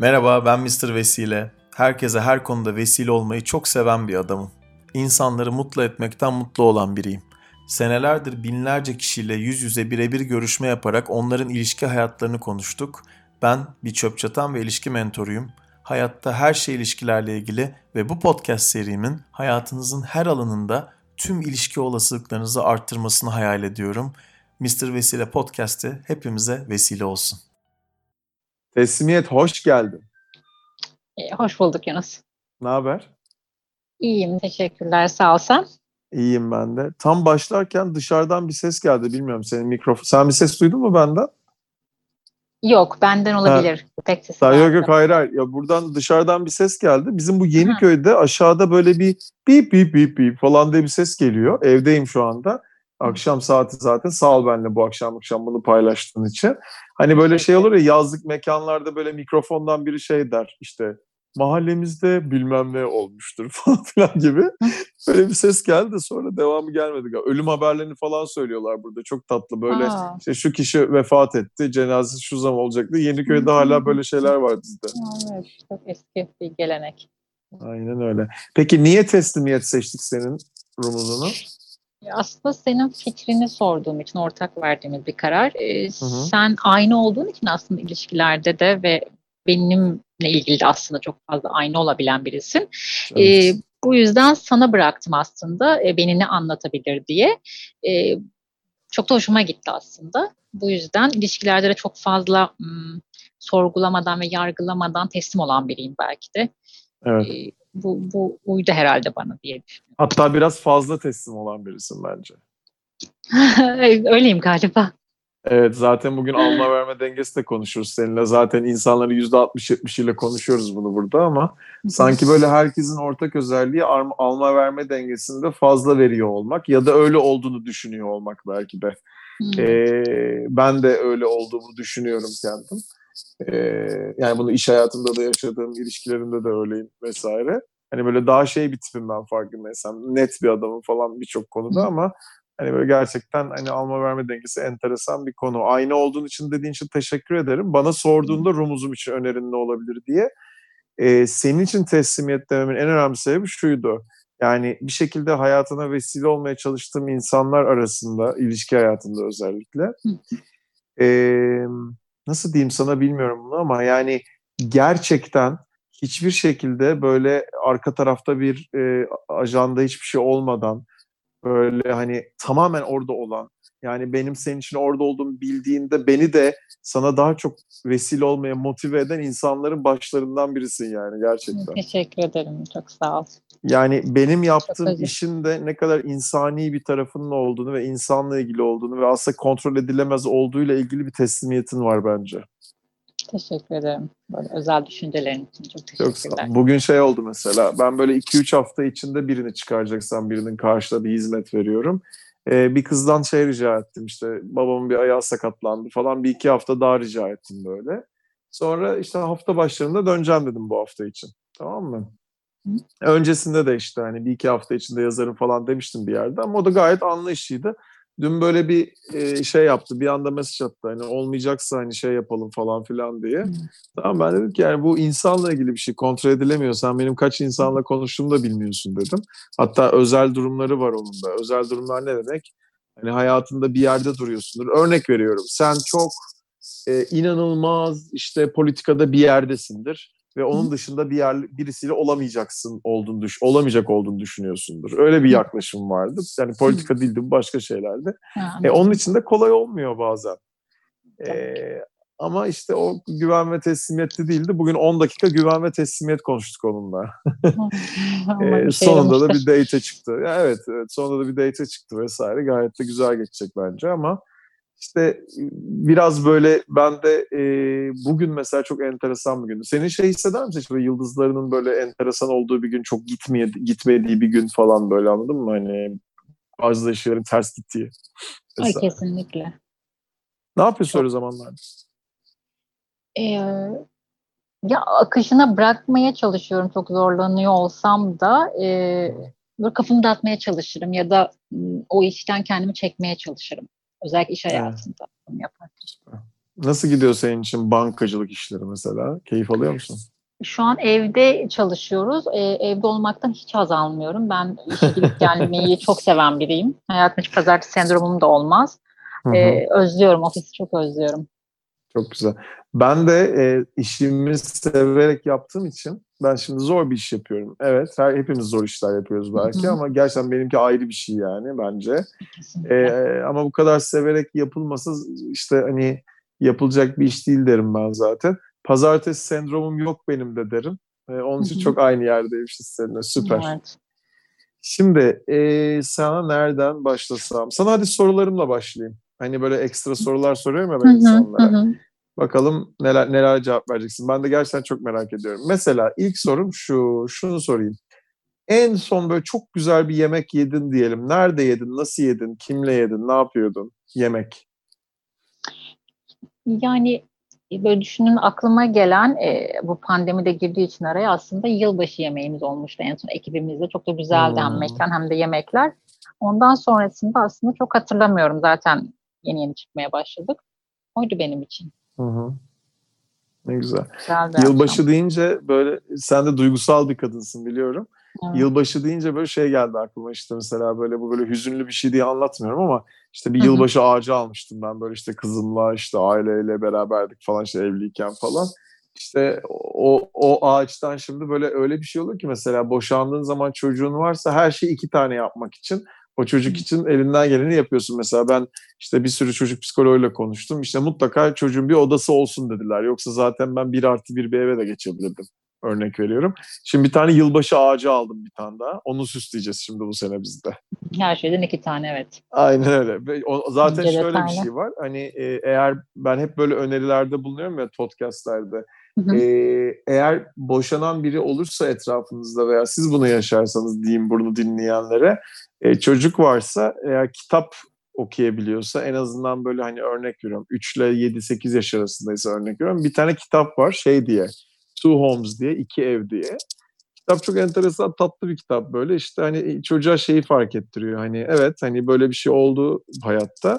Merhaba ben Mr. Vesile. Herkese her konuda vesile olmayı çok seven bir adamım. İnsanları mutlu etmekten mutlu olan biriyim. Senelerdir binlerce kişiyle yüz yüze birebir görüşme yaparak onların ilişki hayatlarını konuştuk. Ben bir çöp çatan ve ilişki mentoruyum. Hayatta her şey ilişkilerle ilgili ve bu podcast serimin hayatınızın her alanında tüm ilişki olasılıklarınızı arttırmasını hayal ediyorum. Mr. Vesile Podcast'ı hepimize vesile olsun. Teslimiyet hoş geldin. E, hoş bulduk Yunus. Ne haber? İyiyim, teşekkürler. Sağ ol sen. İyiyim ben de. Tam başlarken dışarıdan bir ses geldi. Bilmiyorum senin mikrofon. Sen bir ses duydun mu benden? Yok, benden olabilir. Ha. Pek sesi Daha yok yok hayır hayır. Ya buradan dışarıdan bir ses geldi. Bizim bu Yeniköy'de aşağıda böyle bir bip bip bip bip falan diye bir ses geliyor. Evdeyim şu anda. Akşam saati zaten. Sağ ol benimle bu akşam akşam bunu paylaştığın için. Hani böyle şey olur ya yazlık mekanlarda böyle mikrofondan biri şey der işte mahallemizde bilmem ne olmuştur falan filan gibi. Böyle bir ses geldi de sonra devamı gelmedi. Ölüm haberlerini falan söylüyorlar burada. Çok tatlı böyle Aa. işte şu kişi vefat etti, cenazesi şu zaman olacaktı. Yeniköy'de hala böyle şeyler var bizde. Evet, çok eski bir gelenek. Aynen öyle. Peki niye teslimiyet seçtik senin rumuzunu? Aslında senin fikrini sorduğum için ortak verdiğimiz bir karar. Ee, sen aynı olduğun için aslında ilişkilerde de ve benimle ilgili de aslında çok fazla aynı olabilen birisin. Evet. Ee, bu yüzden sana bıraktım aslında e, beni ne anlatabilir diye. E, çok da hoşuma gitti aslında. Bu yüzden ilişkilerde de çok fazla m, sorgulamadan ve yargılamadan teslim olan biriyim belki de. Evet. E, bu, bu uydu herhalde bana diye düşünüyorum. Hatta biraz fazla teslim olan birisin bence. Öyleyim galiba. Evet zaten bugün alma verme dengesi de konuşuruz seninle. Zaten insanları %60-70 ile konuşuyoruz bunu burada ama sanki böyle herkesin ortak özelliği alma verme dengesinde fazla veriyor olmak ya da öyle olduğunu düşünüyor olmak belki de. Ee, ben de öyle olduğumu düşünüyorum kendim. Ee, yani bunu iş hayatımda da yaşadığım ilişkilerimde de öyleyim vesaire. Hani böyle daha şey bir tipim ben farkındaysam. Net bir adamım falan birçok konuda ama hani böyle gerçekten hani alma verme dengesi enteresan bir konu. Aynı olduğun için dediğin için teşekkür ederim. Bana sorduğunda rumuzum için önerin ne olabilir diye. Ee, senin için teslimiyet dememin en önemli sebebi şuydu. Yani bir şekilde hayatına vesile olmaya çalıştığım insanlar arasında, ilişki hayatında özellikle. Ee, nasıl diyeyim sana bilmiyorum bunu ama yani gerçekten hiçbir şekilde böyle arka tarafta bir e, ajanda hiçbir şey olmadan böyle hani tamamen orada olan yani benim senin için orada olduğumu bildiğinde beni de sana daha çok vesile olmaya motive eden insanların başlarından birisin yani gerçekten. Teşekkür ederim. Çok sağ ol. Yani benim yaptığım işin de ne kadar insani bir tarafının olduğunu ve insanla ilgili olduğunu ve aslında kontrol edilemez olduğuyla ilgili bir teslimiyetin var bence. Teşekkür ederim. Böyle özel düşüncelerin için çok teşekkürler. Çok Bugün şey oldu mesela. Ben böyle 2-3 hafta içinde birini çıkaracaksam birinin karşıda bir hizmet veriyorum. Ee, bir kızdan şey rica ettim işte babamın bir ayağı sakatlandı falan bir iki hafta daha rica ettim böyle. Sonra işte hafta başlarında döneceğim dedim bu hafta için. Tamam mı? Öncesinde de işte hani bir iki hafta içinde yazarım falan demiştim bir yerde ama o da gayet anlayışlıydı. Dün böyle bir e, şey yaptı. Bir anda mesaj attı. Hani olmayacaksa hani şey yapalım falan filan diye. Hmm. Tamam ben dedim ki yani bu insanla ilgili bir şey kontrol edilemiyor. Sen benim kaç insanla konuştuğumu da bilmiyorsun dedim. Hatta özel durumları var onun da. Özel durumlar ne demek? Hani hayatında bir yerde duruyorsundur. Örnek veriyorum. Sen çok e, inanılmaz işte politikada bir yerdesindir ve onun dışında bir yer birisiyle olamayacaksın olduğunu düş olamayacak olduğunu düşünüyorsundur. Öyle bir yaklaşım vardı. Yani politika değildi bu başka şeylerdi. E, onun için de kolay olmuyor bazen. E, ama işte o güven ve teslimiyetli değildi. Bugün 10 dakika güven ve teslimiyet konuştuk onunla. e, sonunda da bir date çıktı. Ya evet, evet, sonunda da bir date çıktı vesaire. Gayet de güzel geçecek bence ama işte biraz böyle ben de e, bugün mesela çok enteresan bir gündü. Senin şey hisseder misin? İşte yıldızlarının böyle enteresan olduğu bir gün çok gitmeye, gitmediği bir gün falan böyle anladın mı? Hani bazı ışıkların ters gittiği. Ay, kesinlikle. Ne yapıyorsun çok... öyle zamanlarda? Ee, ya akışına bırakmaya çalışıyorum çok zorlanıyor olsam da e, böyle kafamı dağıtmaya çalışırım ya da o işten kendimi çekmeye çalışırım. Özellikle iş hayatında evet. bunu yaparken. Nasıl gidiyor senin için bankacılık işleri mesela? Keyif alıyor musun? Şu an evde çalışıyoruz. Ee, evde olmaktan hiç haz almıyorum. Ben işe gidip gelmeyi çok seven biriyim. Hayatımda hiç pazartesi sendromum da olmaz. Ee, özlüyorum, ofisi çok özlüyorum. Çok güzel. Ben de e, işimi severek yaptığım için ben şimdi zor bir iş yapıyorum. Evet, her, hepimiz zor işler yapıyoruz belki ama gerçekten benimki ayrı bir şey yani bence. Kesinlikle. E, ama bu kadar severek yapılması işte hani yapılacak bir iş değil derim ben zaten. Pazartesi sendromum yok benim de derim. E, onun için çok aynı yerdeymişiz seninle. Süper. Evet. Şimdi e, sana nereden başlasam? Sana hadi sorularımla başlayayım. Hani böyle ekstra sorular soruyorum ya ben Hı hı, insanlara. hı. Bakalım neler neler cevap vereceksin. Ben de gerçekten çok merak ediyorum. Mesela ilk sorum şu, şunu sorayım. En son böyle çok güzel bir yemek yedin diyelim. Nerede yedin, nasıl yedin, kimle yedin, ne yapıyordun? Yemek. Yani e, böyle düşünün aklıma gelen e, bu pandemide girdiği için araya aslında yılbaşı yemeğimiz olmuştu en son ekibimizde. Çok da güzeldi hem Hmm. mekan hem de yemekler. Ondan sonrasında aslında çok hatırlamıyorum. Zaten yeni yeni çıkmaya başladık. Oydu benim için. Hı hı. Ne güzel. Güzel Yılbaşı akşam. deyince böyle sen de duygusal bir kadınsın biliyorum. Evet. Yılbaşı deyince böyle şey geldi aklıma işte mesela böyle bu böyle hüzünlü bir şey diye anlatmıyorum ama işte bir yılbaşı ağacı almıştım ben böyle işte kızımla işte aileyle beraberdik falan işte evliyken falan. İşte o, o ağaçtan şimdi böyle öyle bir şey olur ki mesela boşandığın zaman çocuğun varsa her şeyi iki tane yapmak için o çocuk için elinden geleni yapıyorsun. Mesela ben işte bir sürü çocuk psikoloğuyla konuştum. İşte mutlaka çocuğun bir odası olsun dediler. Yoksa zaten ben bir artı bir bir eve de geçebilirdim. Örnek veriyorum. Şimdi bir tane yılbaşı ağacı aldım bir tane daha. Onu süsleyeceğiz şimdi bu sene bizde. Her şeyden iki tane evet. Aynen öyle. O, zaten İnce şöyle bir şey var. Hani e, eğer ben hep böyle önerilerde bulunuyorum ya podcastlerde. Hı hı. E, eğer boşanan biri olursa etrafınızda veya siz bunu yaşarsanız diyeyim bunu dinleyenlere e, çocuk varsa eğer kitap okuyabiliyorsa en azından böyle hani örnek veriyorum 3 ile 7-8 yaş arasındaysa örnek veriyorum bir tane kitap var şey diye Two Homes diye iki ev diye. Kitap çok enteresan tatlı bir kitap böyle. İşte hani çocuğa şeyi fark ettiriyor hani evet hani böyle bir şey oldu hayatta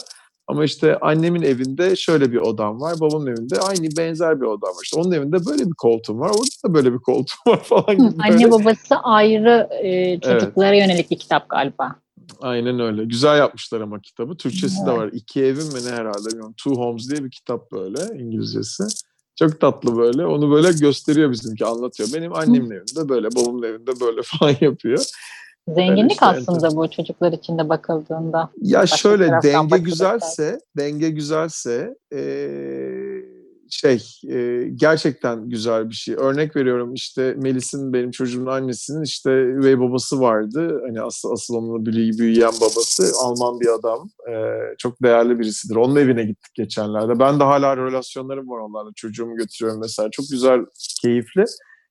ama işte annemin evinde şöyle bir odam var babamın evinde aynı benzer bir odam var işte onun evinde böyle bir koltuğum var orada da böyle bir koltuğum var falan gibi böyle. Anne babası ayrı e, çocuklara yönelik bir kitap galiba. Aynen öyle. Güzel yapmışlar ama kitabı. Türkçesi de Evet. var. İki evim mi ne herhalde bilmiyorum. Two Homes diye bir kitap böyle İngilizcesi. Çok tatlı böyle. Onu böyle gösteriyor bizimki anlatıyor. Benim annemin evinde böyle, babamın evinde böyle falan yapıyor. Zenginlik işte aslında bu çocuklar için de bakıldığında. Ya şöyle denge güzelse, denge güzelse eee, şey eee, gerçekten güzel bir şey. Örnek veriyorum işte Melis'in benim çocuğumun annesinin işte üvey babası vardı. Hani asıl asıl onunla büyü- büyüyen babası Alman bir adam. Eee, çok değerli birisidir. Onun evine gittik geçenlerde. Ben de hala relasyonlarım var onlarla. Çocuğumu götürüyorum mesela. Çok güzel, keyifli.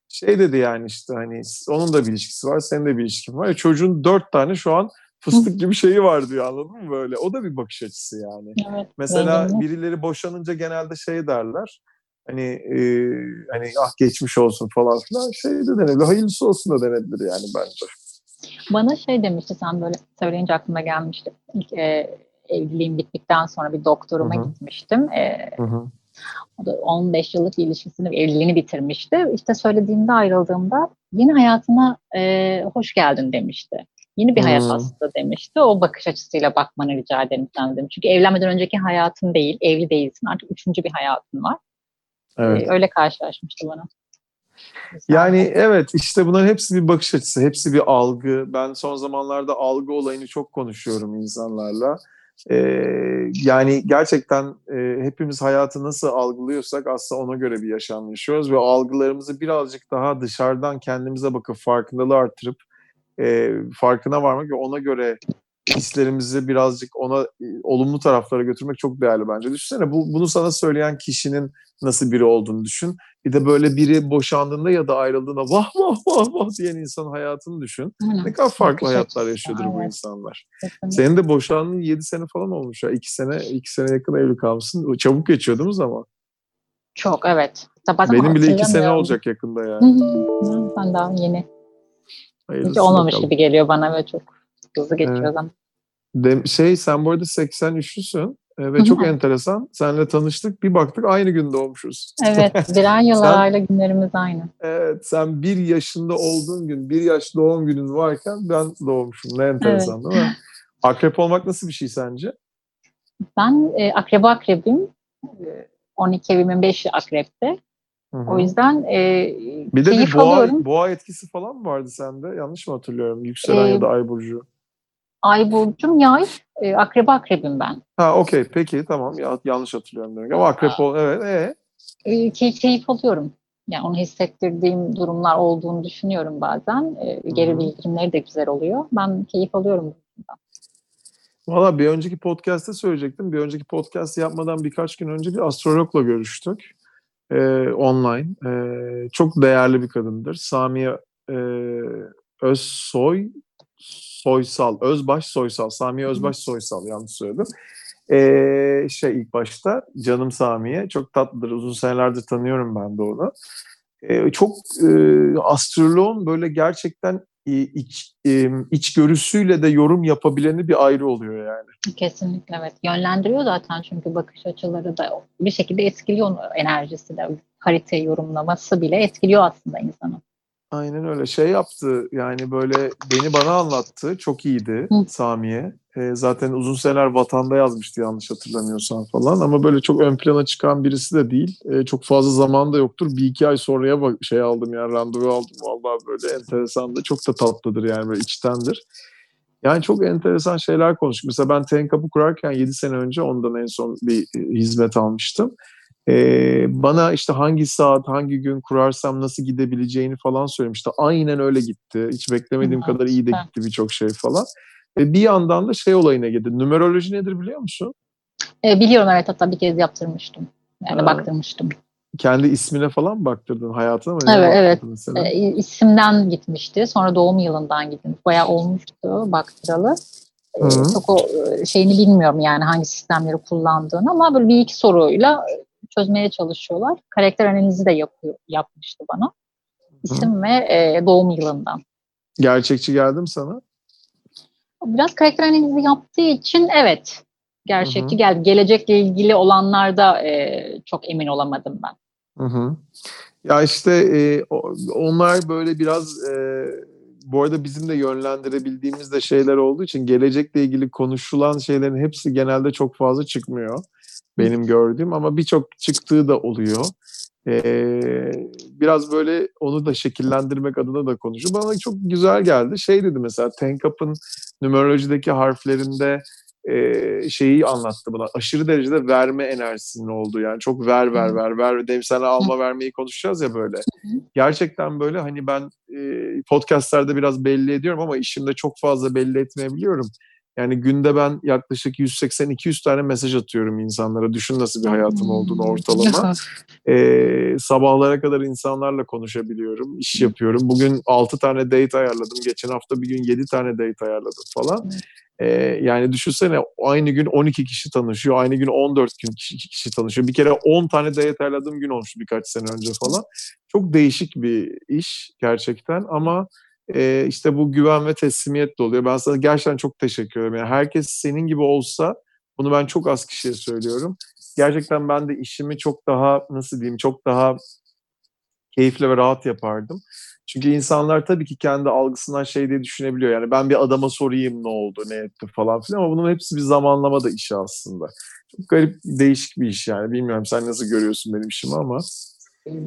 Şey dedi yani işte hani onun da bir ilişkisi var, senin de bir ilişkin var. E, çocuğun dört tane şu an fıstık gibi şeyi var diyor anladın mı böyle? O da bir bakış açısı yani. Evet, Mesela zenginlik. birileri boşanınca genelde şey derler. Hani e, hani ah geçmiş olsun falan filan şey de denebilir. Hayırlısı olsun da denebilir yani bence. Bana şey demişti sen böyle söyleyince aklıma gelmişti. İlk e, evliliğim bittikten sonra bir doktoruma Hı hı. gitmiştim. E, o da 15 yıllık ilişkisini, evliliğini bitirmişti. İşte söylediğimde ayrıldığımda yeni hayatına e, hoş geldin demişti. Yeni bir hayat Hmm. aslında demişti. O bakış açısıyla bakmanı rica ederim sen dedim. Çünkü evlenmeden önceki hayatın değil, evli değilsin. Artık üçüncü bir hayatın var. Evet. E, öyle karşılaşmıştı bana. Yani evet işte bunların hepsi bir bakış açısı, hepsi bir algı. Ben son zamanlarda algı olayını çok konuşuyorum insanlarla. Ee, yani gerçekten e, hepimiz hayatı nasıl algılıyorsak aslında ona göre bir yaşam yaşıyoruz ve algılarımızı birazcık daha dışarıdan kendimize bakıp farkındalığı artırıp e, farkına varmak ve ona göre hislerimizi birazcık ona e, olumlu taraflara götürmek çok değerli bence. Düşünsene bu, bunu sana söyleyen kişinin nasıl biri olduğunu düşün. Bir de böyle biri boşandığında ya da ayrıldığında vah vah vah vah diyen insanın hayatını düşün. Aynen. Ne kadar farklı Bakış hayatlar yaşıyordur bu evet. insanlar. Kesinlikle. Senin de boşandığın 7 sene falan olmuş ya. 2 sene, 2 sene yakın evli kalmışsın. Çabuk geçiyor değil mi zaman? Çok evet. Bazen Benim bile 2 sene olacak yakında Hı yani. hı. Ben daha yeni. Hayırlısı Hiç olmamış bakalım. gibi geliyor bana ve çok hızlı geçiyor zaman. De- şey sen bu arada 83'lüsün. e, ve çok enteresan. Seninle tanıştık. Bir baktık aynı gün doğmuşuz. Evet. Birer yıl arayla günlerimiz aynı. Evet. Sen bir yaşında olduğun gün, bir yaş doğum günün varken ben doğmuşum. Ne enteresan evet. değil mi? Akrep olmak nasıl bir şey sence? Ben e, akreba akrebim. 12 evimin 5'i akrepte. Hı-hı. O yüzden e, bir de bir boğa, alıyorum. boğa etkisi falan mı vardı sende? Yanlış mı hatırlıyorum? Yükselen ee, ya da ay burcu. Ay burcum yay, e, akreba akrebim ben. Ha okey peki tamam ya, yanlış hatırlıyorum demek ama akrep ol evet ee? E, key, keyif alıyorum. Yani onu hissettirdiğim durumlar olduğunu düşünüyorum bazen. E, geri Hı-hı. bildirimleri de güzel oluyor. Ben keyif alıyorum bundan. Valla bir önceki podcast'te söyleyecektim. Bir önceki podcast yapmadan birkaç gün önce bir astrologla görüştük. Ee, online. Ee, çok değerli bir kadındır. Samiye e, Özsoy Soysal, Özbaş Soysal, Samiye Özbaş Soysal yanlış söyledim. Ee, şey ilk başta canım Samiye çok tatlıdır. Uzun senelerdir tanıyorum ben de onu. Ee, çok e, astroloğun böyle gerçekten iç, iç görüsüyle de yorum yapabileni bir ayrı oluyor yani. Kesinlikle evet. Yönlendiriyor zaten çünkü bakış açıları da bir şekilde etkiliyor enerjisi de. Haritayı yorumlaması bile etkiliyor aslında insanı. Aynen öyle. Şey yaptı yani böyle beni bana anlattı. Çok iyiydi Hı. Samiye. E, zaten uzun seneler vatanda yazmıştı yanlış hatırlamıyorsam falan. Ama böyle çok ön plana çıkan birisi de değil. E, çok fazla zaman da yoktur. Bir iki ay sonraya bak şey aldım yani randevu aldım. Vallahi böyle enteresan da çok da tatlıdır yani böyle içtendir. Yani çok enteresan şeyler konuştuk. Mesela ben Tenkap'ı kurarken 7 sene önce ondan en son bir hizmet almıştım. Ee, bana işte hangi saat, hangi gün kurarsam nasıl gidebileceğini falan söylemişti. Aynen öyle gitti. Hiç beklemediğim kadar iyi de gitti birçok şey falan. Ve bir yandan da şey olayına girdi. Numeroloji nedir biliyor musun? E, biliyorum evet hatta bir kez yaptırmıştım. Yani ha. baktırmıştım. Kendi ismine falan mı baktırdın hayatına mı? Evet evet. E, isimden gitmişti. Sonra doğum yılından gittim. Bayağı olmuştu baktıralı. E, çok o e, şeyini bilmiyorum yani hangi sistemleri kullandığını ama böyle bir iki soruyla çözmeye çalışıyorlar. Karakter analizi de yapıyor, yapmıştı bana. İsim Hı. ve e, doğum yılından. Gerçekçi geldim sana. Biraz karakter analizi yaptığı için evet gerçekçi Hı-hı. geldi. Gelecekle ilgili olanlarda e, çok emin olamadım ben. Hı-hı. Ya işte e, onlar böyle biraz e, bu arada bizim de yönlendirebildiğimiz de şeyler olduğu için gelecekle ilgili konuşulan şeylerin hepsi genelde çok fazla çıkmıyor benim gördüğüm ama birçok çıktığı da oluyor. Ee, biraz böyle onu da şekillendirmek adına da konuşuyor. Bana çok güzel geldi. Şey dedi mesela Tenkap'ın numerolojideki harflerinde e, şeyi anlattı bana. Aşırı derecede verme enerjisinin olduğu yani çok ver ver ver ver. Demin sana alma vermeyi konuşacağız ya böyle. Gerçekten böyle hani ben e, podcastlerde biraz belli ediyorum ama işimde çok fazla belli etmeyebiliyorum. Yani günde ben yaklaşık 180-200 tane mesaj atıyorum insanlara. Düşün nasıl bir hayatım olduğunu hmm. ortalama. ee, sabahlara kadar insanlarla konuşabiliyorum, iş yapıyorum. Bugün 6 tane date ayarladım. Geçen hafta bir gün 7 tane date ayarladım falan. Ee, yani düşünsene aynı gün 12 kişi tanışıyor. Aynı gün 14 kişi, kişi tanışıyor. Bir kere 10 tane date ayarladığım gün olmuş birkaç sene önce falan. Çok değişik bir iş gerçekten ama e, işte bu güven ve teslimiyet de oluyor. Ben sana gerçekten çok teşekkür ederim. Yani herkes senin gibi olsa bunu ben çok az kişiye söylüyorum. Gerçekten ben de işimi çok daha nasıl diyeyim çok daha keyifli ve rahat yapardım. Çünkü insanlar tabii ki kendi algısından şey diye düşünebiliyor. Yani ben bir adama sorayım ne oldu, ne etti falan filan ama bunun hepsi bir zamanlama da işi aslında. Çok garip, değişik bir iş yani. Bilmiyorum sen nasıl görüyorsun benim işimi ama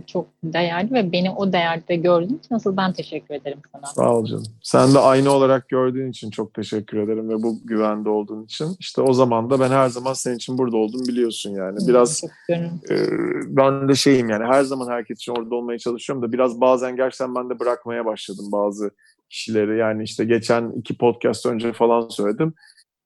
çok değerli ve beni o değerde gördüğün için nasıl ben teşekkür ederim sana. Sağ ol canım. Sen de aynı olarak gördüğün için çok teşekkür ederim ve bu güvende olduğun için. İşte o zaman da ben her zaman senin için burada oldum biliyorsun yani. Biraz e, ben de şeyim yani her zaman herkes için orada olmaya çalışıyorum da biraz bazen gerçekten ben de bırakmaya başladım bazı kişileri. Yani işte geçen iki podcast önce falan söyledim.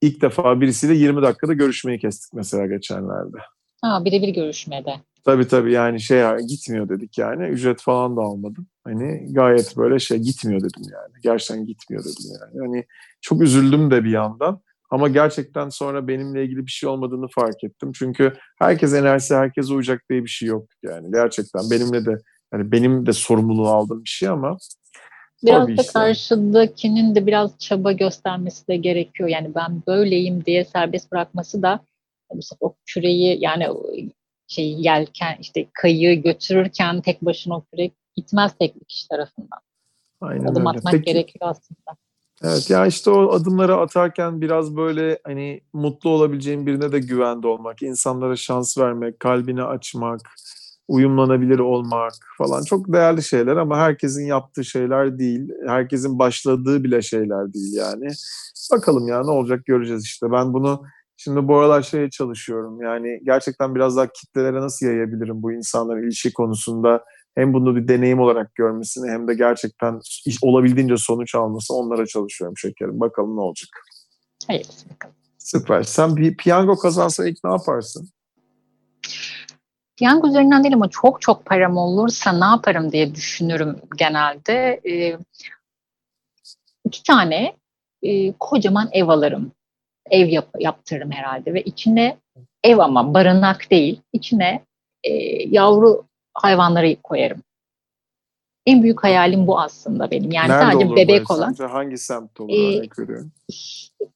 İlk defa birisiyle 20 dakikada görüşmeyi kestik mesela geçenlerde. Ha, birebir görüşmede. Tabii tabii yani şey gitmiyor dedik yani. Ücret falan da almadım. Hani gayet böyle şey gitmiyor dedim yani. Gerçekten gitmiyor dedim yani. Hani çok üzüldüm de bir yandan. Ama gerçekten sonra benimle ilgili bir şey olmadığını fark ettim. Çünkü herkes enerjisi herkese uyacak diye bir şey yok yani. Gerçekten benimle de yani benim de sorumluluğu aldığım bir şey ama Biraz da karşıdakinin de biraz çaba göstermesi de gerekiyor. Yani ben böyleyim diye serbest bırakması da bu sefer o küreyi yani şey yelken işte kayığı götürürken tek başına o kürek gitmez tek bir kişi tarafından. Aynen Adım öyle. atmak Peki, gerekiyor aslında. Evet ya işte o adımları atarken biraz böyle hani mutlu olabileceğin birine de güvende olmak, insanlara şans vermek, kalbini açmak, uyumlanabilir olmak falan çok değerli şeyler ama herkesin yaptığı şeyler değil. Herkesin başladığı bile şeyler değil yani. Bakalım ya ne olacak göreceğiz işte. Ben bunu şimdi bu aralar şeye çalışıyorum. Yani gerçekten biraz daha kitlelere nasıl yayabilirim bu insanların ilişki konusunda hem bunu bir deneyim olarak görmesini hem de gerçekten olabildiğince sonuç alması onlara çalışıyorum şekerim. Bakalım ne olacak. Hayır. Bakalım. Süper. Sen bir piyango kazansa ilk ne yaparsın? Piyango üzerinden değil ama çok çok param olursa ne yaparım diye düşünürüm genelde. Ee, iki tane e, kocaman ev alırım. Ev yap, yaptırırım herhalde ve içine ev ama barınak değil. içine e, yavru hayvanları koyarım. En büyük hayalim bu aslında benim. Yani Nerede sadece bebek olan. Sence? Hangi semt olur veriyorum?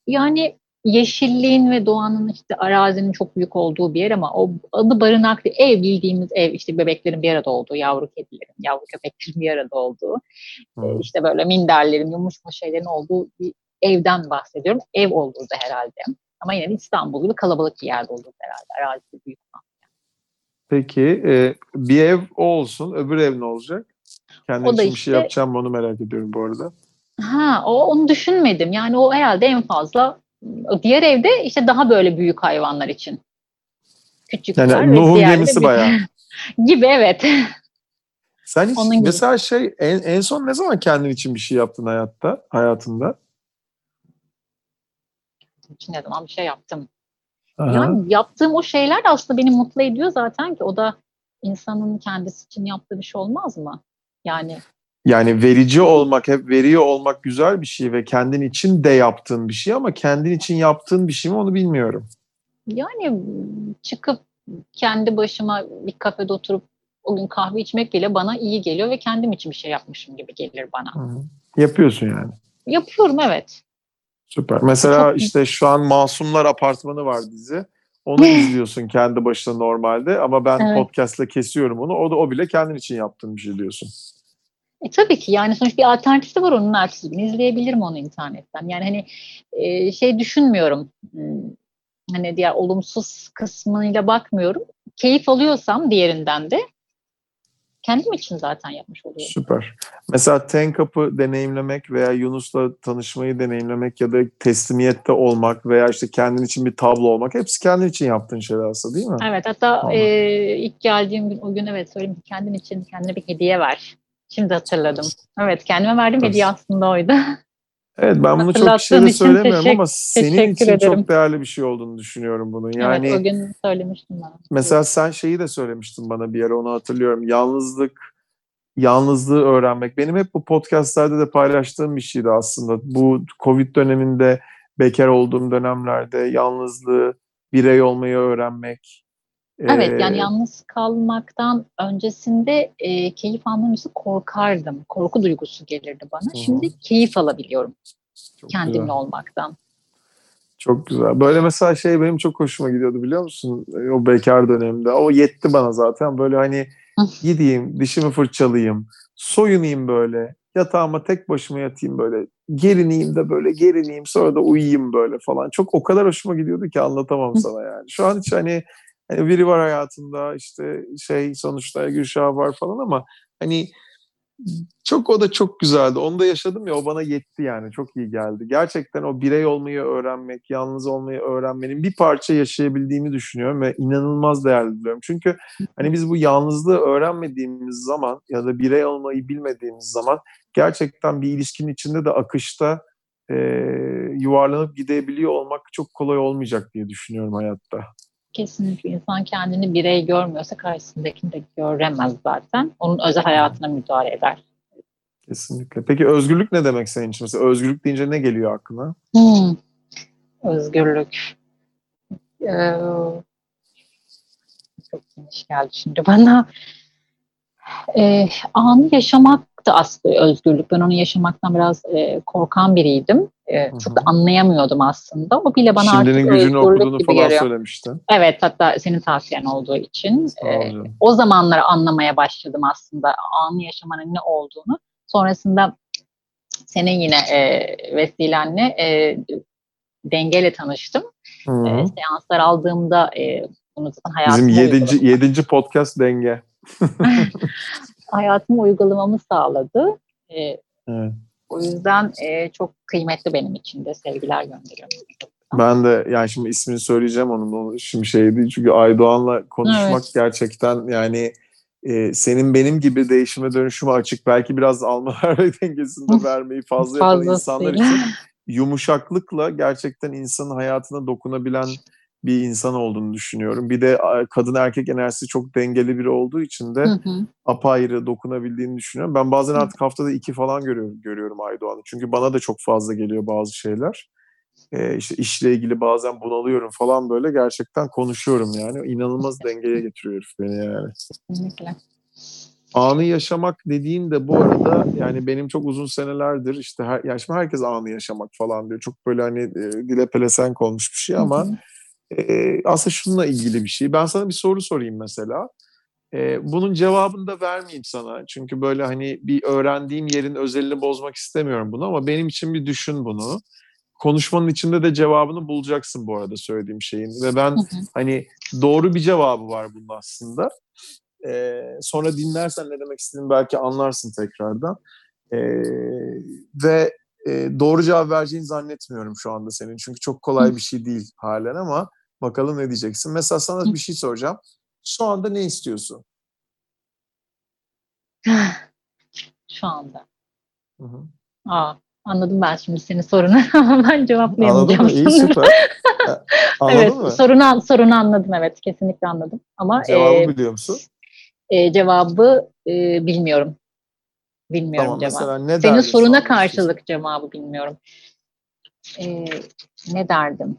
Yani yeşilliğin ve doğanın işte arazinin çok büyük olduğu bir yer ama o adı barınak değil. Ev bildiğimiz ev işte bebeklerin bir arada olduğu, yavru kedilerin, yavru köpeklerin bir arada olduğu, hmm. işte böyle minderlerin, yumuşma şeylerin olduğu bir evden bahsediyorum. Ev olurdu herhalde. Ama yine İstanbul gibi kalabalık bir yerde olurdu herhalde. Arazisi büyük olan. Peki e, bir ev o olsun, öbür ev ne olacak? Kendin için işte, bir şey yapacağım onu merak ediyorum bu arada. Ha, o onu düşünmedim. Yani o herhalde en fazla diğer evde işte daha böyle büyük hayvanlar için. Küçükler yani Nuh'un gemisi bayağı. gibi evet. Sen hiç Onun mesela şey en, en son ne zaman kendin için bir şey yaptın hayatta, hayatında? İçin ne zaman bir şey yaptım. Aha. Yani yaptığım o şeyler de aslında beni mutlu ediyor zaten ki o da insanın kendisi için yaptığı bir şey olmaz mı? Yani yani verici olmak, hep veriyor olmak güzel bir şey ve kendin için de yaptığın bir şey ama kendin için yaptığın bir şey mi onu bilmiyorum. Yani çıkıp kendi başıma bir kafede oturup o gün kahve içmek bile bana iyi geliyor ve kendim için bir şey yapmışım gibi gelir bana. Hı. Yapıyorsun yani. Yapıyorum evet. Süper. Mesela Çok... işte şu an Masumlar Apartmanı var dizi. Onu izliyorsun kendi başına normalde ama ben evet. podcast'la kesiyorum onu. O da o bile kendin için yaptığın bir şey diyorsun. E, tabii ki yani sonuç bir alternatifi var onun ertesi gün izleyebilirim onu internetten. Yani hani e, şey düşünmüyorum hmm, hani diğer olumsuz kısmıyla bakmıyorum. Keyif alıyorsam diğerinden de kendim için zaten yapmış oluyorum. Süper. Mesela Ten Cup'ı deneyimlemek veya Yunus'la tanışmayı deneyimlemek ya da teslimiyette olmak veya işte kendin için bir tablo olmak hepsi kendin için yaptığın şeyler aslında değil mi? Evet hatta e, ilk geldiğim gün o gün evet söyleyeyim kendin için kendine bir hediye ver. Şimdi hatırladım. Evet kendime verdiğim hediye aslında oydu. Evet ben bunu çok kişiye söylemiyorum ama senin için ederim. çok değerli bir şey olduğunu düşünüyorum bunun. Yani evet o gün söylemiştim ben. Mesela sen şeyi de söylemiştin bana bir ara onu hatırlıyorum. Yalnızlık, yalnızlığı öğrenmek. Benim hep bu podcastlerde de paylaştığım bir şeydi aslında. Bu Covid döneminde bekar olduğum dönemlerde yalnızlığı, birey olmayı öğrenmek. Evet yani yalnız kalmaktan öncesinde e, keyif almam için korkardım. Korku duygusu gelirdi bana. Hı. Şimdi keyif alabiliyorum çok kendimle güzel. olmaktan. Çok güzel. Böyle mesela şey benim çok hoşuma gidiyordu biliyor musun? O bekar döneminde. O yetti bana zaten. Böyle hani gideyim, dişimi fırçalayayım, soyunayım böyle. Yatağıma tek başıma yatayım böyle. Gerineyim de böyle gerineyim sonra da uyuyayım böyle falan. Çok o kadar hoşuma gidiyordu ki anlatamam sana yani. Şu an hiç hani Hani biri var hayatında işte şey sonuçta Gülşah var falan ama hani çok o da çok güzeldi. Onu da yaşadım ya o bana yetti yani çok iyi geldi. Gerçekten o birey olmayı öğrenmek, yalnız olmayı öğrenmenin bir parça yaşayabildiğimi düşünüyorum ve inanılmaz değerli buluyorum. Çünkü hani biz bu yalnızlığı öğrenmediğimiz zaman ya da birey olmayı bilmediğimiz zaman gerçekten bir ilişkinin içinde de akışta e, yuvarlanıp gidebiliyor olmak çok kolay olmayacak diye düşünüyorum hayatta. Kesinlikle insan kendini birey görmüyorsa karşısındakini de göremez zaten. Onun özel hayatına müdahale eder. Kesinlikle. Peki özgürlük ne demek senin için? Mesela özgürlük deyince ne geliyor aklına? Hmm. Özgürlük. Ee, çok geniş geldi şimdi bana. Ee, anı yaşamak da aslında özgürlük. Ben onu yaşamaktan biraz e, korkan biriydim. E, çok da anlayamıyordum aslında. O bile bana Şimdinin artık gücünü okuduğunu gibi falan geliyor. söylemiştin. Evet hatta senin tavsiyen olduğu için. E, o zamanlar anlamaya başladım aslında anı yaşamanın ne olduğunu. Sonrasında senin yine e, vesilenle e, dengeyle tanıştım. Hı hı. E, seanslar aldığımda e, bunu zaten Bizim yedinci, yedinci podcast denge. hayatıma uygulamamı sağladı. E, Evet. O yüzden e, çok kıymetli benim için de sevgiler gönderiyorum. Ben de yani şimdi ismini söyleyeceğim onun. Şimdi şey değil çünkü Aydoğan'la konuşmak Evet. gerçekten yani e, senin benim gibi değişime dönüşüme açık. Belki biraz alma verme dengesinde vermeyi fazla yapan insanlar için yumuşaklıkla gerçekten insanın hayatına dokunabilen bir insan olduğunu düşünüyorum. Bir de kadın erkek enerjisi çok dengeli biri olduğu için de Hı hı. apayrı dokunabildiğini düşünüyorum. Ben bazen artık haftada iki falan görüyorum, görüyorum Aydoğan'ı. Çünkü bana da çok fazla geliyor bazı şeyler. Ee, işte işle ilgili bazen bunalıyorum falan böyle gerçekten konuşuyorum yani. İnanılmaz dengeye getiriyor herif beni yani. Kesinlikle. Anı yaşamak dediğin de bu arada yani benim çok uzun senelerdir işte her, yani şimdi herkes anı yaşamak falan diyor. Çok böyle hani e, dile pelesenk olmuş bir şey ama Hı hı. E, aslında şununla ilgili bir şey. Ben sana bir soru sorayım mesela. E, bunun cevabını da vermeyeyim sana. Çünkü böyle hani bir öğrendiğim yerin özelini bozmak istemiyorum bunu ama benim için bir düşün bunu. Konuşmanın içinde de cevabını bulacaksın bu arada söylediğim şeyin. Ve ben Hı hı. hani doğru bir cevabı var bunun aslında. E, sonra dinlersen ne demek istediğimi belki anlarsın tekrardan. E, ve e, doğru cevap vereceğini zannetmiyorum şu anda senin. Çünkü çok kolay bir şey değil halen ama bakalım ne diyeceksin. Mesela sana bir şey soracağım. Şu anda ne istiyorsun? Şu anda. Hı hı. Aa, anladım ben şimdi senin sorunu ben cevaplayamayacağım. Anladın mı? İyi süper. Anladın evet, mı? sorunu, sorunu anladım evet kesinlikle anladım ama Cevabı e, biliyor musun? e, cevabı e, bilmiyorum. Bilmiyorum Tamam cevabı. mesela ne Senin soruna istiyorsun? karşılık cevabı bilmiyorum. E, ne derdim?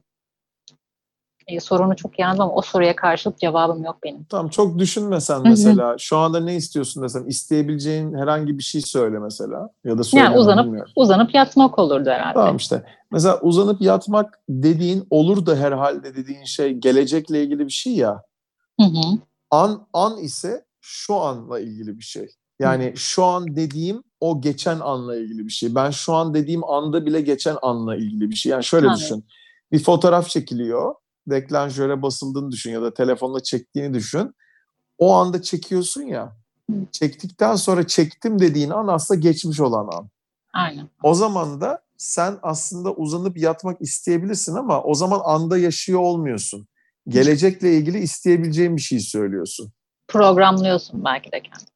E, sorunu çok iyi anladım ama o soruya karşılık cevabım yok benim. Tamam çok düşünmesen mesela şu anda ne istiyorsun desem isteyebileceğin herhangi bir şey söyle mesela ya da söyle Yani uzanıp bilmiyorum. uzanıp yatmak olurdu herhalde. Tamam işte. Mesela uzanıp yatmak dediğin olur da herhalde dediğin şey gelecekle ilgili bir şey ya. Hı hı. An an ise şu anla ilgili bir şey. Yani şu an dediğim o geçen anla ilgili bir şey. Ben şu an dediğim anda bile geçen anla ilgili bir şey. Yani şöyle Anladım. düşün. Bir fotoğraf çekiliyor. Deklanşöre basıldığını düşün ya da telefonla çektiğini düşün. O anda çekiyorsun ya. Çektikten sonra çektim dediğin an aslında geçmiş olan an. Aynen. O zaman da sen aslında uzanıp yatmak isteyebilirsin ama o zaman anda yaşıyor olmuyorsun. Gelecekle ilgili isteyebileceğin bir şey söylüyorsun. Programlıyorsun belki de kendini.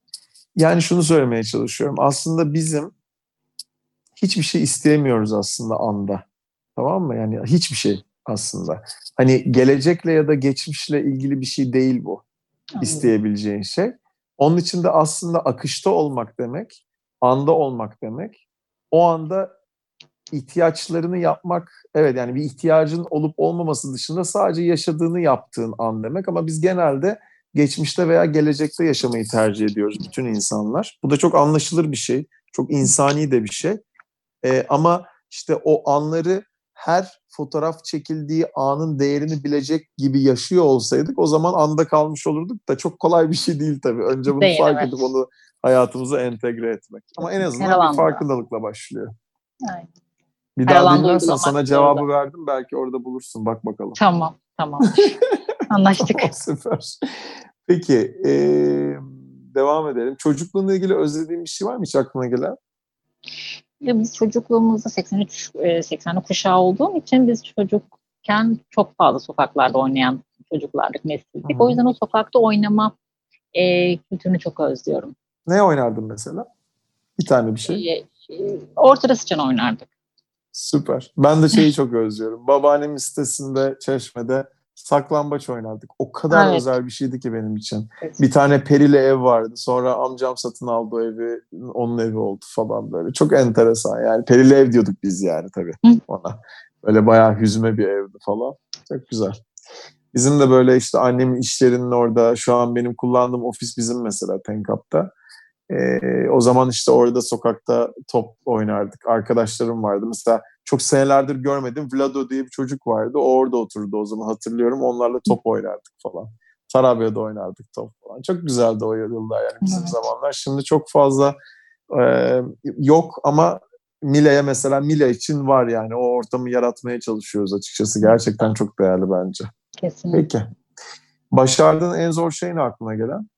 Yani şunu söylemeye çalışıyorum. Aslında bizim hiçbir şey isteyemiyoruz aslında anda. Tamam mı? Yani hiçbir şey aslında. Hani gelecekle ya da geçmişle ilgili bir şey değil bu. isteyebileceğin şey. Onun için de aslında akışta olmak demek, anda olmak demek. O anda ihtiyaçlarını yapmak, evet yani bir ihtiyacın olup olmaması dışında sadece yaşadığını yaptığın an demek. Ama biz genelde geçmişte veya gelecekte yaşamayı tercih ediyoruz bütün insanlar. Bu da çok anlaşılır bir şey, çok insani de bir şey. Ee, ama işte o anları her fotoğraf çekildiği anın değerini bilecek gibi yaşıyor olsaydık o zaman anda kalmış olurduk da çok kolay bir şey değil tabii. Önce bunu Değil, fark evet. edip onu hayatımıza entegre etmek. Ama en Her azından alanda. bir farkındalıkla başlıyor. Aynen. Bir Her daha alanda dinlersen sana cevabı verdim belki orada bulursun bak bakalım. Tamam, tamam. Anlaştık. Süper. Peki eee, devam edelim. Çocukluğunla ilgili özlediğin bir şey var mı hiç aklına gelen? Ya biz çocukluğumuzda 83 e, 80'li kuşağı olduğum için biz çocukken çok fazla sokaklarda oynayan çocuklardık, nesildik. O yüzden o sokakta oynama e, kültürünü çok özlüyorum. Ne oynardın mesela? Bir tane bir şey. E, e, ortada sıçan oynardık. Süper. Ben de şeyi çok özlüyorum. Babaannemin sitesinde Çeşme'de saklambaç oynardık. O kadar Evet. özel bir şeydi ki benim için. Bir tane perili ev vardı. Sonra amcam satın aldı o evi. Onun evi oldu falan böyle. Çok enteresan yani. Perili ev diyorduk biz yani tabii Hı. ona. Böyle bayağı hüzme bir evdi falan. Çok güzel. Bizim de böyle işte annemin iş yerinin orada şu an benim kullandığım ofis bizim mesela Tenkap'ta. Ee, o zaman işte orada sokakta top oynardık. Arkadaşlarım vardı. Mesela çok senelerdir görmedim. Vlado diye bir çocuk vardı. O orada oturdu o zaman hatırlıyorum. Onlarla top oynardık falan. Tarabya'da oynardık top falan. Çok güzeldi o yıllar yani bizim Evet. zamanlar. Şimdi çok fazla e, yok ama Mile'ye mesela Mile için var yani. O ortamı yaratmaya çalışıyoruz açıkçası. Gerçekten çok değerli bence. Kesinlikle. Peki. Başardığın en zor şey ne aklına gelen?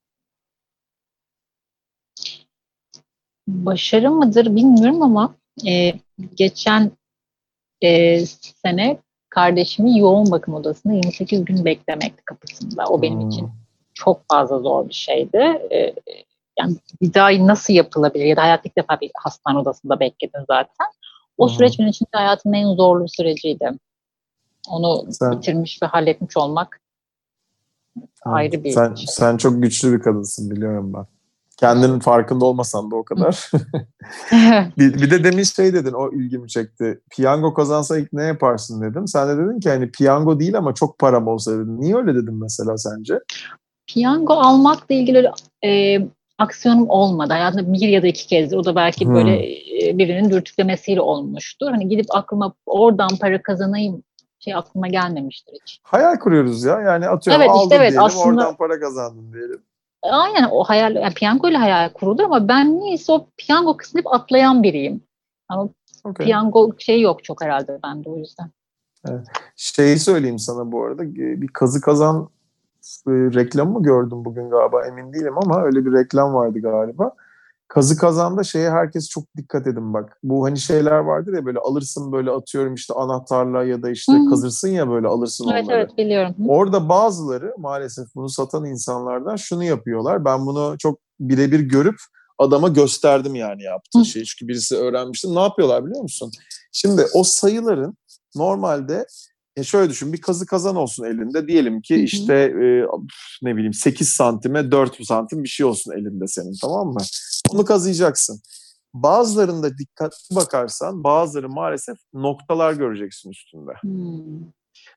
Başarı mıdır bilmiyorum ama e, geçen e, sene kardeşimi yoğun bakım odasında 28 gün beklemekti kapısında. O benim Hmm. için çok fazla zor bir şeydi. E, yani bir daha nasıl yapılabilir ya da hayatta ilk defa bir hastane odasında bekledin zaten. O hı. süreç benim için hayatımın en zorlu süreciydi. Onu Sen- bitirmiş ve halletmiş olmak ayrı bir sen, şey. sen çok güçlü bir kadınsın biliyorum ben. Kendinin farkında olmasan da o kadar. bir, bir de demin şey dedin o ilgimi çekti. Piyango kazansa ilk ne yaparsın dedim. Sen de dedin ki hani piyango değil ama çok param olsa dedin. Niye öyle dedin mesela sence? Piyango almakla ilgili e, aksiyonum olmadı. Hayatımda bir ya da iki kezdir. O da belki Hmm. böyle e, birinin dürtüklemesiyle olmuştur. Hani gidip aklıma oradan para kazanayım şey aklıma gelmemiştir hiç. Hayal kuruyoruz ya. Yani atıyorum Evet, işte aldın evet, diyelim aslında- oradan para kazandın diyelim. Aynen o hayal, yani piyango ile hayal kurulur ama ben niyeyse o piyango kısmını hep atlayan biriyim. Ama Okay. piyango şey yok çok herhalde bende o yüzden. Şeyi söyleyeyim sana bu arada. e, Bir kazı kazan e, reklamı mı gördüm bugün galiba emin değilim ama öyle bir reklam vardı galiba. Kazı kazanda şeye herkes çok dikkat edin bak. Bu hani şeyler vardır ya böyle alırsın böyle atıyorum işte anahtarla ya da işte Hı hı. kazırsın ya böyle alırsın Evet onları. evet biliyorum. Hı. Orada bazıları maalesef bunu satan insanlardan şunu yapıyorlar. Ben bunu çok birebir görüp adama gösterdim yani yaptığı şeyi. Çünkü birisi öğrenmişti. Ne yapıyorlar biliyor musun? Şimdi o sayıların normalde e şöyle düşün bir kazı kazan olsun elinde. Diyelim ki işte e, ne bileyim 8 santime 4 santim bir şey olsun elinde senin tamam mı? Onu kazıyacaksın. Bazılarında dikkatli bakarsan bazıları maalesef noktalar göreceksin üstünde. Hmm.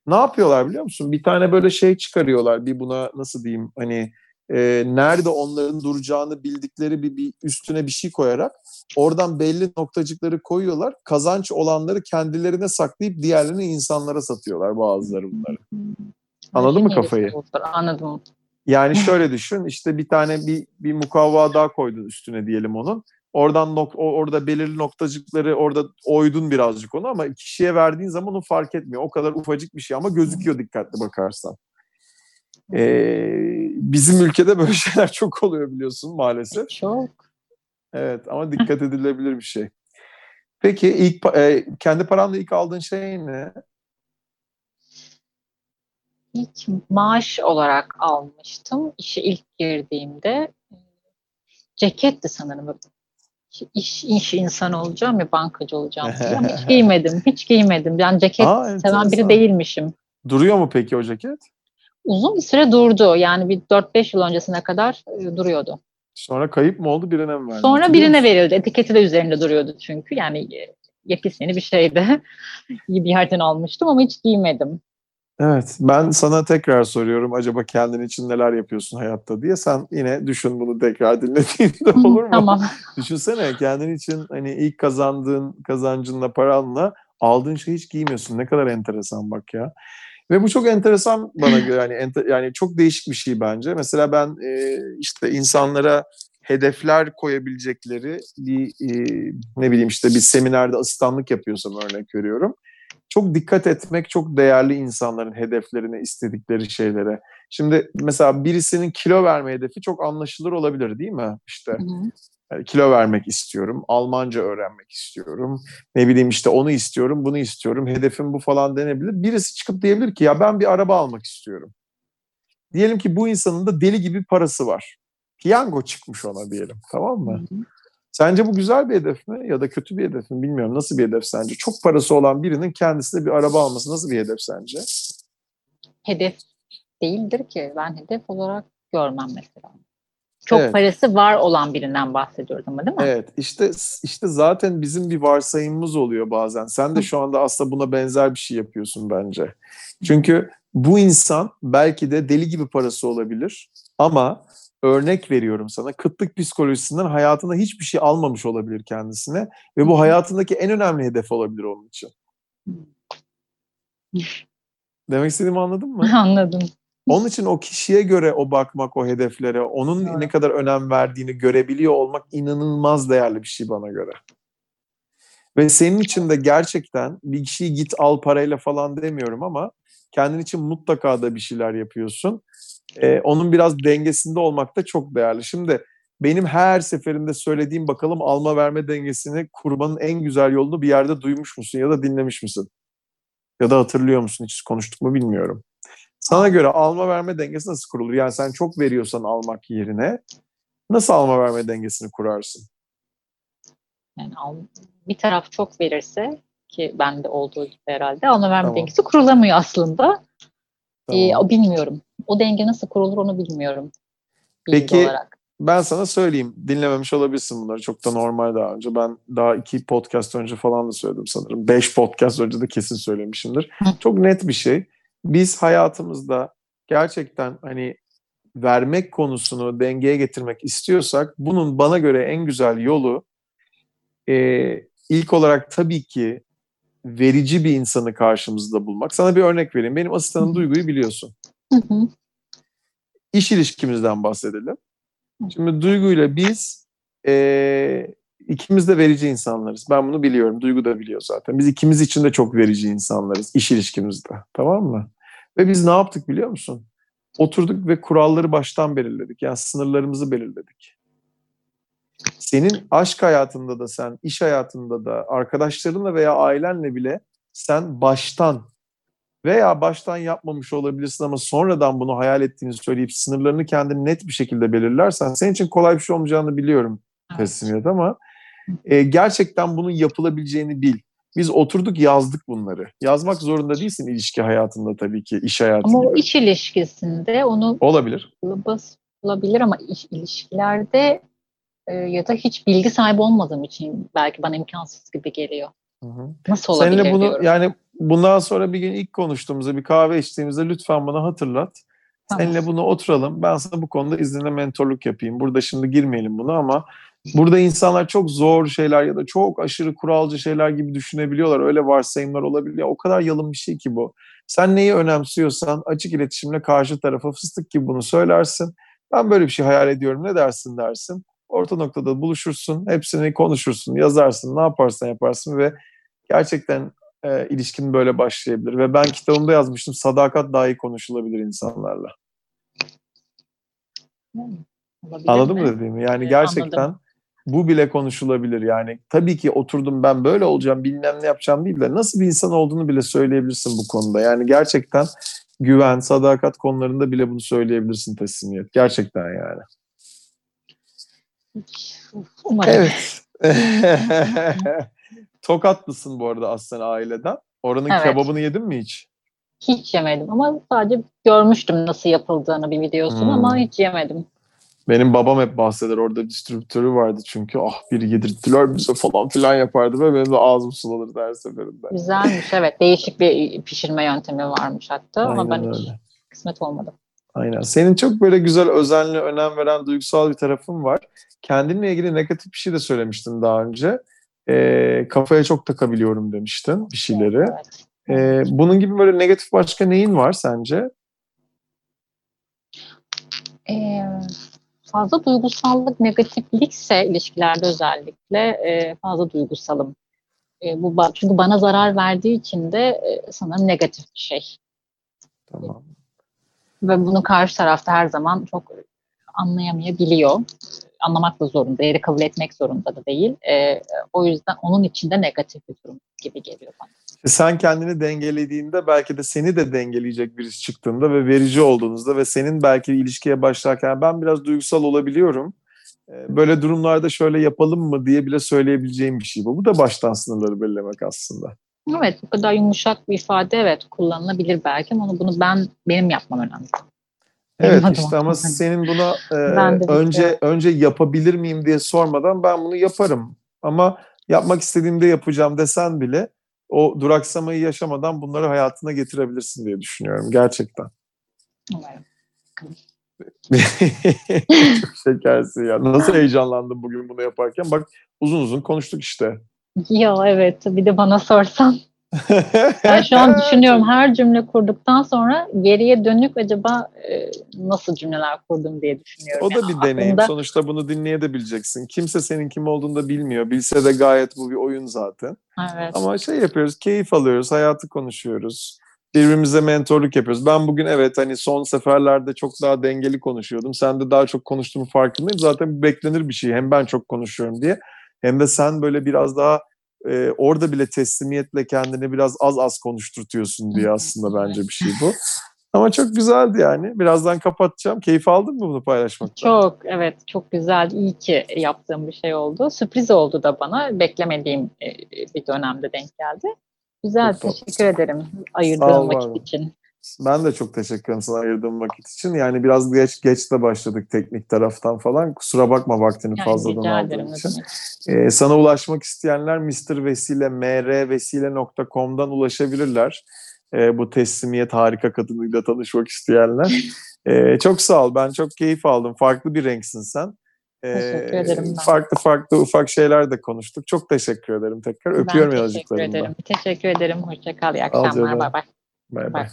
Ne yapıyorlar biliyor musun? Bir tane böyle şey çıkarıyorlar. Bir buna nasıl diyeyim hani e, nerede onların duracağını bildikleri bir, bir üstüne bir şey koyarak oradan belli noktacıkları koyuyorlar. Kazanç olanları kendilerine saklayıp diğerlerini insanlara satıyorlar bazıları bunları. Hmm. Anladın mı kafayı? Anladım. Yani şöyle düşün işte bir tane bir, bir mukavva daha koydun üstüne diyelim onun. Oradan nok- orada belirli noktacıkları orada oydun birazcık onu ama kişiye verdiğin zaman onu fark etmiyor. O kadar ufacık bir şey ama gözüküyor dikkatli bakarsan. Ee, bizim ülkede böyle şeyler çok oluyor biliyorsun maalesef. Çok. Evet ama dikkat edilebilir bir şey. Peki ilk e, kendi paranla ilk aldığın şey ne? İlk maaş olarak almıştım. İşe ilk girdiğimde e, ceketti sanırım. İş, iş insanı olacağım ya bankacı olacağım diye ama hiç giymedim. Hiç giymedim. Yani ceket Aa, seven enteresan. biri değilmişim. Duruyor mu peki o ceket? Uzun bir süre durdu. Yani bir 4-5 yıl öncesine kadar e, duruyordu. Sonra kayıp mı oldu birine mi verdin? Sonra birine verildi. Etiketi de üzerinde duruyordu çünkü. Yani e, yepyeni bir şeydi. Bir yerden almıştım ama hiç giymedim. Evet, ben sana tekrar soruyorum acaba kendin için neler yapıyorsun hayatta diye. Sen yine düşün bunu tekrar dinlediğinde olur mu? Tamam. Düşünsene kendin için hani ilk kazandığın kazancınla paranla aldığın şeyi hiç giymiyorsun. Ne kadar enteresan bak ya. Ve bu çok enteresan bana göre yani ente- yani çok değişik bir şey bence. Mesela ben e, işte insanlara hedefler koyabilecekleri bir e, ne bileyim işte bir seminerde asistanlık yapıyorsam örnek veriyorum. Çok dikkat etmek çok değerli insanların hedeflerine, istedikleri şeylere. Şimdi mesela birisinin kilo verme hedefi çok anlaşılır olabilir değil mi? İşte. Yani kilo vermek istiyorum, Almanca öğrenmek istiyorum, ne bileyim işte onu istiyorum, bunu istiyorum, hedefim bu falan denebilir. Birisi çıkıp diyebilir ki ya ben bir araba almak istiyorum. Diyelim ki bu insanın da deli gibi parası var. Piyango çıkmış ona diyelim tamam mı? Hı hı. Sence bu güzel bir hedef mi ya da kötü bir hedef mi bilmiyorum. Nasıl bir hedef sence? Çok parası olan birinin kendisine bir araba alması nasıl bir hedef sence? Hedef değildir ki. Ben hedef olarak görmem mesela. Çok Evet. parası var olan birinden bahsediyoruz ama değil mi? Evet işte işte zaten bizim bir varsayımımız oluyor bazen. Sen de şu anda aslında buna benzer bir şey yapıyorsun bence. Çünkü bu insan belki de deli gibi parası olabilir ama örnek veriyorum sana. Kıtlık psikolojisinden hayatında hiçbir şey almamış olabilir kendisine ve bu hayatındaki en önemli hedef olabilir onun için. Demek istediğimi anladın mı? Anladım. Onun için o kişiye göre o bakmak o hedeflere, onun Evet. ne kadar önem verdiğini görebiliyor olmak inanılmaz değerli bir şey bana göre. Ve senin için de gerçekten bir kişiyi git al parayla falan demiyorum ama kendin için mutlaka da bir şeyler yapıyorsun. Ee, onun biraz dengesinde olmak da çok değerli. Şimdi benim her seferinde söylediğim bakalım alma verme dengesini kurmanın en güzel yolunu bir yerde duymuş musun ya da dinlemiş misin? Ya da hatırlıyor musun? Hiç konuştuk mu bilmiyorum. Sana göre alma verme dengesi nasıl kurulur? Yani sen çok veriyorsan almak yerine nasıl alma verme dengesini kurarsın? Yani al, bir taraf çok verirse ki bende olduğu gibi herhalde alma verme Tamam. dengesi kurulamıyor aslında. Ee, Tamam. o bilmiyorum. O denge nasıl kurulur onu bilmiyorum. Bilgi Peki, olarak. Ben sana söyleyeyim. Dinlememiş olabilirsin bunları. Çok da normal daha önce. Ben daha iki podcast önce falan da söyledim sanırım. Beş podcast önce de kesin söylemişimdir. Çok net bir şey. Biz hayatımızda gerçekten hani vermek konusunu dengeye getirmek istiyorsak bunun bana göre en güzel yolu e, ilk olarak tabii ki verici bir insanı karşımızda bulmak. Sana bir örnek vereyim. Benim asistanım Duygu'yu biliyorsun. Hı hı. İş ilişkimizden bahsedelim. Şimdi Duygu ile biz eee, ikimiz de verici insanlarız. Ben bunu biliyorum. Duygu da biliyor zaten. Biz ikimiz için de çok verici insanlarız iş ilişkimizde. Tamam mı? Ve biz ne yaptık biliyor musun? Oturduk ve kuralları baştan belirledik. Yani sınırlarımızı belirledik. Senin aşk hayatında da sen, iş hayatında da, arkadaşlarınla veya ailenle bile sen baştan veya baştan yapmamış olabilirsin ama sonradan bunu hayal ettiğini söyleyip sınırlarını kendin net bir şekilde belirlersen senin için kolay bir şey olmayacağını biliyorum teslimiyet ama e, gerçekten bunun yapılabileceğini bil. Biz oturduk yazdık bunları. Yazmak zorunda değilsin ilişki hayatında tabii ki, iş hayatı Ama o iş ilişkisinde onu Olabilir. basılabilir ama iş ilişkilerde e, ya da hiç bilgi sahibi olmadığım için belki bana imkansız gibi geliyor. Hı hı. Nasıl olabilir Seninle bunu diyorum. yani bundan sonra bir gün ilk konuştuğumuzda bir kahve içtiğimizde lütfen bana hatırlat. Tamam. Seninle bunu oturalım. Ben sana bu konuda iznine mentorluk yapayım. Burada şimdi girmeyelim buna ama burada insanlar çok zor şeyler ya da çok aşırı kuralcı şeyler gibi düşünebiliyorlar. Öyle varsayımlar olabiliyor. O kadar yalın bir şey ki bu. Sen neyi önemsiyorsan açık iletişimle karşı tarafa fıstık gibi bunu söylersin. Ben böyle bir şey hayal ediyorum. Ne dersin dersin. Orta noktada buluşursun. Hepsini konuşursun, yazarsın, ne yaparsan yaparsın ve gerçekten e, ilişkin böyle başlayabilir. Ve ben kitabımda yazmıştım sadakat dahi konuşulabilir insanlarla. Olabilir Anladın mi? mı dediğimi? Yani Evet, gerçekten anladım. Bu bile konuşulabilir. Yani tabii ki oturdum ben böyle olacağım bilmem ne yapacağım değil de nasıl bir insan olduğunu bile söyleyebilirsin bu konuda. Yani gerçekten güven, sadakat konularında bile bunu söyleyebilirsin teslimiyet. Gerçekten yani. Umarım. Evet. Tokatlısın bu arada aslen aileden. Oranın Evet. kebabını yedin mi hiç? Hiç yemedim ama sadece görmüştüm nasıl yapıldığını bir videosunu Hmm. ama hiç yemedim. Benim babam hep bahseder. Orada distribütörü vardı çünkü. Ah bir yedirttiler bize falan filan yapardı ve benim de ağzım sulanırdı her seferinde. Güzelmiş evet. Değişik bir pişirme yöntemi varmış hatta ama Aynen ben hiç öyle. kısmet olmadı. Aynen. Senin çok böyle güzel, özenli, önem veren duygusal bir tarafın var. Kendinle ilgili negatif bir şey de söylemiştin daha önce. Ee, kafaya çok takabiliyorum demiştin bir şeyleri. Evet. Ee, bunun gibi böyle negatif başka neyin var sence? Ee, fazla duygusallık, negatiflikse ilişkilerde özellikle e, fazla duygusalım. E, bu çünkü bana zarar verdiği için de e, sanırım negatif bir şey. Tamam. Ve bunu karşı tarafta her zaman çok anlayamayabiliyor. Anlamak da zorunda, yeri kabul etmek zorunda da değil. E, o yüzden onun içinde negatif bir durum gibi geliyor bana. Sen kendini dengelediğinde belki de seni de dengeleyecek birisi çıktığında ve verici olduğunuzda ve senin belki ilişkiye başlarken ben biraz duygusal olabiliyorum. Ee, Böyle durumlarda şöyle yapalım mı diye bile söyleyebileceğim bir şey bu. Bu da baştan sınırları belirlemek aslında. Evet, bu kadar yumuşak bir ifade evet kullanılabilir belki ama bunu ben benim yapmam önemli. Benim Evet adıma. işte ama senin buna e, önce şey- önce yapabilir miyim diye sormadan ben bunu yaparım. Ama yapmak istediğimde yapacağım desen bile o duraksamayı yaşamadan bunları hayatına getirebilirsin diye düşünüyorum gerçekten. Umarım. Çok şekersin ya. Nasıl heyecanlandım bugün bunu yaparken. Bak uzun uzun konuştuk işte. Ya evet bir de bana sorsan. Ben şu an düşünüyorum her cümle kurduktan sonra geriye dönük acaba e, nasıl cümleler kurdum diye düşünüyorum. O da Yani bir deneyim. aklımda- Sonuçta bunu dinleyebileceksin. Kimse senin kim olduğunu da bilmiyor. Bilse de gayet bu bir oyun zaten. Evet. Ama şey yapıyoruz, keyif alıyoruz, hayatı konuşuyoruz. Birbirimize mentorluk yapıyoruz. Ben bugün evet hani son seferlerde çok daha dengeli konuşuyordum. Sen de daha çok konuştuğumu farkındayım. Zaten beklenir bir şey. Hem ben çok konuşuyorum diye. Hem de sen böyle biraz daha e, orada bile teslimiyetle kendini biraz az az konuşturtuyorsun diye aslında bence bir şey bu. Ama çok güzeldi yani. Birazdan kapatacağım. Keyif aldın mı bunu paylaşmaktan? Çok evet çok güzel iyi ki yaptığım bir şey oldu. Sürpriz oldu da bana beklemediğim bir dönemde denk geldi. Güzel Çok tatlı. teşekkür ederim ayırdığın vakit için. Ben de çok teşekkür ederim sana ayırdığım vakit için. Yani biraz geç geç de başladık teknik taraftan falan. Kusura bakma vaktini Yani fazladan aldığım için. Ee, sana ulaşmak isteyenler Mr. Vesile, mrvesile.com'dan ulaşabilirler. Ee, bu teslimiyet harika kadınıyla tanışmak isteyenler. Ee, çok sağ ol. Ben çok keyif aldım. Farklı bir renksin sen. Ee, Teşekkür ederim ben. Farklı farklı ufak şeyler de konuştuk. Çok teşekkür ederim tekrar. Öpüyorum ben teşekkür ederim. Teşekkür ederim. Hoşça kal. İyi akşamlar. bay. Bay bay. Bay.